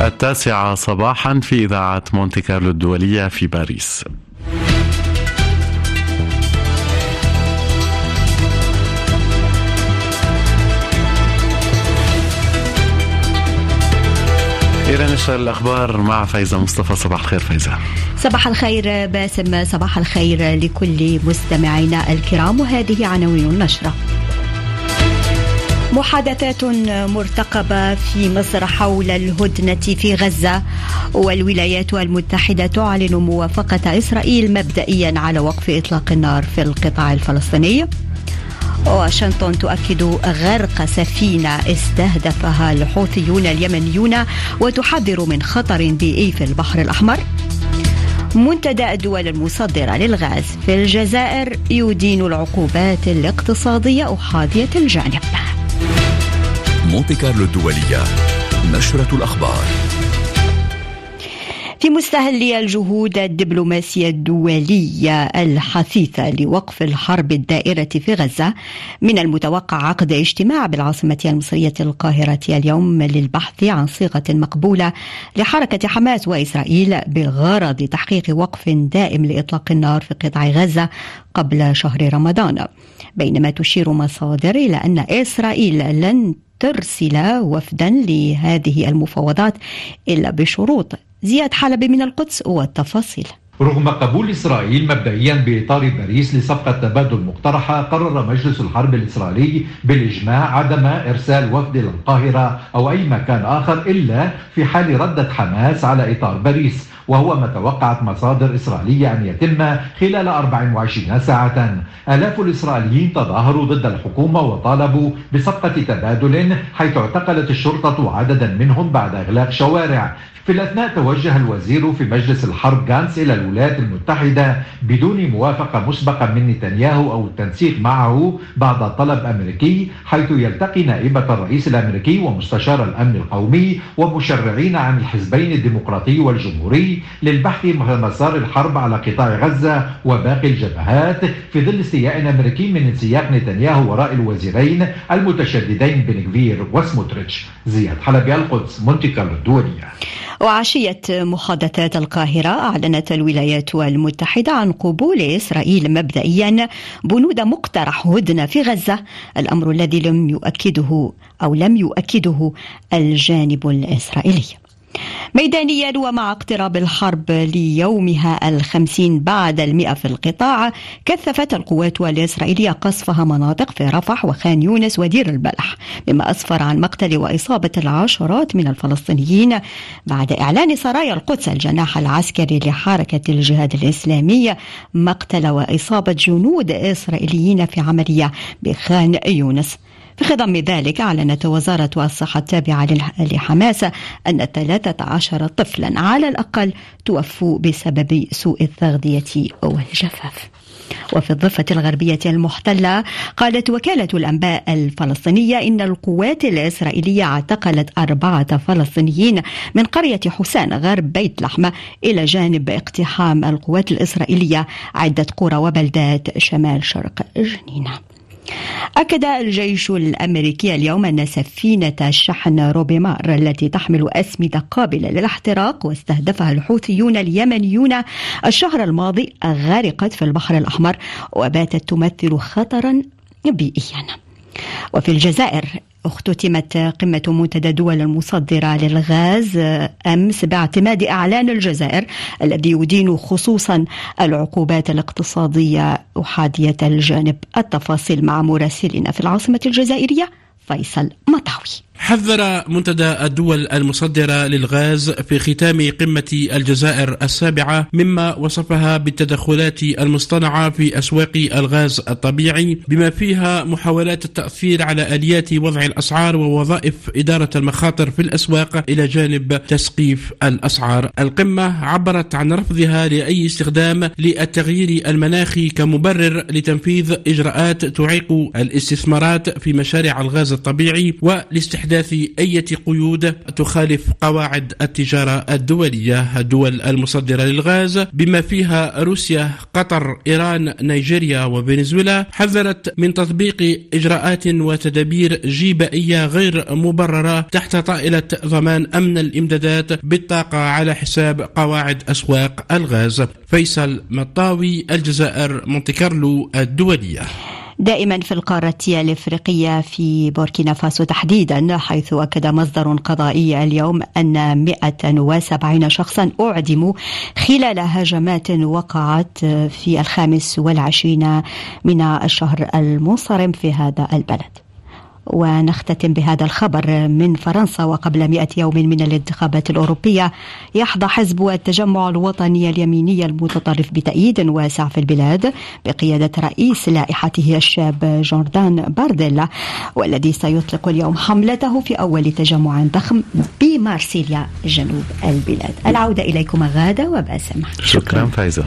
التاسعة صباحا في إذاعة مونتي كارلو الدولية في باريس. إلى نشر الأخبار مع فايزة مصطفى. صباح الخير فايزة. صباح الخير باسم صباح الخير لكل مستمعينا الكرام. وهذه عناوين النشرة. محادثات مرتقبة في مصر حول الهدنة في غزة والولايات المتحدة تعلن موافقة إسرائيل مبدئيا على وقف إطلاق النار في القطاع الفلسطيني. واشنطن تؤكد غرق سفينة استهدفها الحوثيون اليمنيون وتحذر من خطر بيئي في البحر الأحمر. منتدى الدول المصدرة للغاز في الجزائر يدين العقوبات الاقتصادية أحادية الجانب. مونتي كارلو الدولية. نشرة الأخبار. في مستهل الجهود الدبلوماسية الدولية الحثيثة لوقف الحرب الدائرة في غزة من المتوقع عقد اجتماع بالعاصمة المصرية القاهرة اليوم للبحث عن صيغة مقبولة لحركة حماس وإسرائيل بغرض تحقيق وقف دائم لإطلاق النار في قطاع غزة قبل شهر رمضان. بينما تشير مصادر إلى أن إسرائيل لن ترسل وفدا لهذه المفاوضات إلا بشروط. زياد حلبي من القدس والتفاصيل. رغم قبول إسرائيل مبدئيا بإطار باريس لصفقة تبادل مقترحة قرر مجلس الحرب الإسرائيلي بالإجماع عدم إرسال وفد إلى القاهرة أو أي مكان آخر إلا في حال ردة حماس على إطار باريس. وهو ما توقعت مصادر إسرائيلية أن يتم خلال 24 ساعة. آلاف الإسرائيليين تظاهروا ضد الحكومة وطالبوا بصفقة تبادل حيث اعتقلت الشرطة عددا منهم بعد إغلاق شوارع. في الأثناء توجه الوزير في مجلس الحرب غانس إلى الولايات المتحدة بدون موافقة مسبقة من نتنياهو أو التنسيق معه بعد طلب أمريكي حيث يلتقي نائبة الرئيس الأمريكي ومستشار الأمن القومي ومشرعين عن الحزبين الديمقراطي والجمهوري للبحث مسار الحرب على قطاع غزة وباقي الجبهات في ظل استياء أمريكي من انسياق نتنياهو وراء الوزيرين المتشددين بن وسموتريتش زياد حلبي القدس مونتي الدولية وعشية محادثات القاهرة أعلنت الولايات المتحدة عن قبول إسرائيل مبدئيا بنود مقترح هدنة في غزة الأمر الذي لم يؤكده أو لم يؤكده الجانب الإسرائيلي. ميدانيا ومع اقتراب الحرب ليومها الخمسين بعد المئة في القطاع كثفت القوات الإسرائيلية قصفها مناطق في رفح وخان يونس ودير البلح مما أسفر عن مقتل وإصابة العشرات من الفلسطينيين بعد إعلان سرايا القدس الجناح العسكري لحركة الجهاد الإسلامي مقتل وإصابة جنود إسرائيليين في عملية بخان يونس. في خضم ذلك أعلنت وزارة الصحة التابعة لحماس أن 13 طفلا على الأقل توفوا بسبب سوء التغذية والجفاف. وفي الضفة الغربية المحتلة قالت وكالة الأنباء الفلسطينية إن القوات الإسرائيلية اعتقلت أربعة فلسطينيين من قرية حسان غرب بيت لحمة إلى جانب اقتحام القوات الإسرائيلية عدة قرى وبلدات شمال شرق جنين أكد الجيش الأمريكي اليوم أن سفينة شحن روبيمار التي تحمل أسمدة قابلة للاحتراق واستهدفها الحوثيون اليمنيون الشهر الماضي غرقت في البحر الأحمر وباتت تمثل خطرا بيئيا وفي الجزائر اختتمت قمة منتدى الدول المصدرة للغاز أمس باعتماد إعلان الجزائر الذي يدين خصوصا العقوبات الاقتصادية أحادية الجانب التفاصيل مع مراسلنا في العاصمة الجزائرية فيصل مطاوي. حذر منتدى الدول المصدرة للغاز في ختام قمة الجزائر السابعة مما وصفها بالتدخلات المصطنعة في أسواق الغاز الطبيعي بما فيها محاولات التأثير على آليات وضع الأسعار ووظائف إدارة المخاطر في الأسواق إلى جانب تسقيف الأسعار. القمة عبرت عن رفضها لأي استخدام للتغيير المناخي كمبرر لتنفيذ إجراءات تعيق الاستثمارات في مشاريع الغاز الطبيعي والاستحداث إحداث أي قيود تخالف قواعد التجارة الدولية الدول المصدرة للغاز. بما فيها روسيا قطر إيران نيجيريا وفنزويلا حذرت من تطبيق إجراءات وتدابير جيبائية غير مبررة تحت طائلة ضمان أمن الإمدادات بالطاقة على حساب قواعد أسواق الغاز. فيصل مطاوي الجزائر مونتي كارلو الدولية. دائما في القارة الإفريقية في بوركينا فاسو تحديدا حيث أكد مصدر قضائي اليوم أن 170 شخصا أعدموا خلال هجمات وقعت في الخامس والعشرين من الشهر المنصرم في هذا البلد. ونختتم بهذا الخبر من فرنسا وقبل مئة يوم من الانتخابات الأوروبية. يحظى حزب التجمع الوطني اليميني المتطرف بتأييد واسع في البلاد بقيادة رئيس لائحته الشاب جوردان بارديلا والذي سيطلق اليوم حملته في أول تجمع ضخم بمارسيليا جنوب البلاد. العودة إليكم غادة وباسم شكرا فايزة.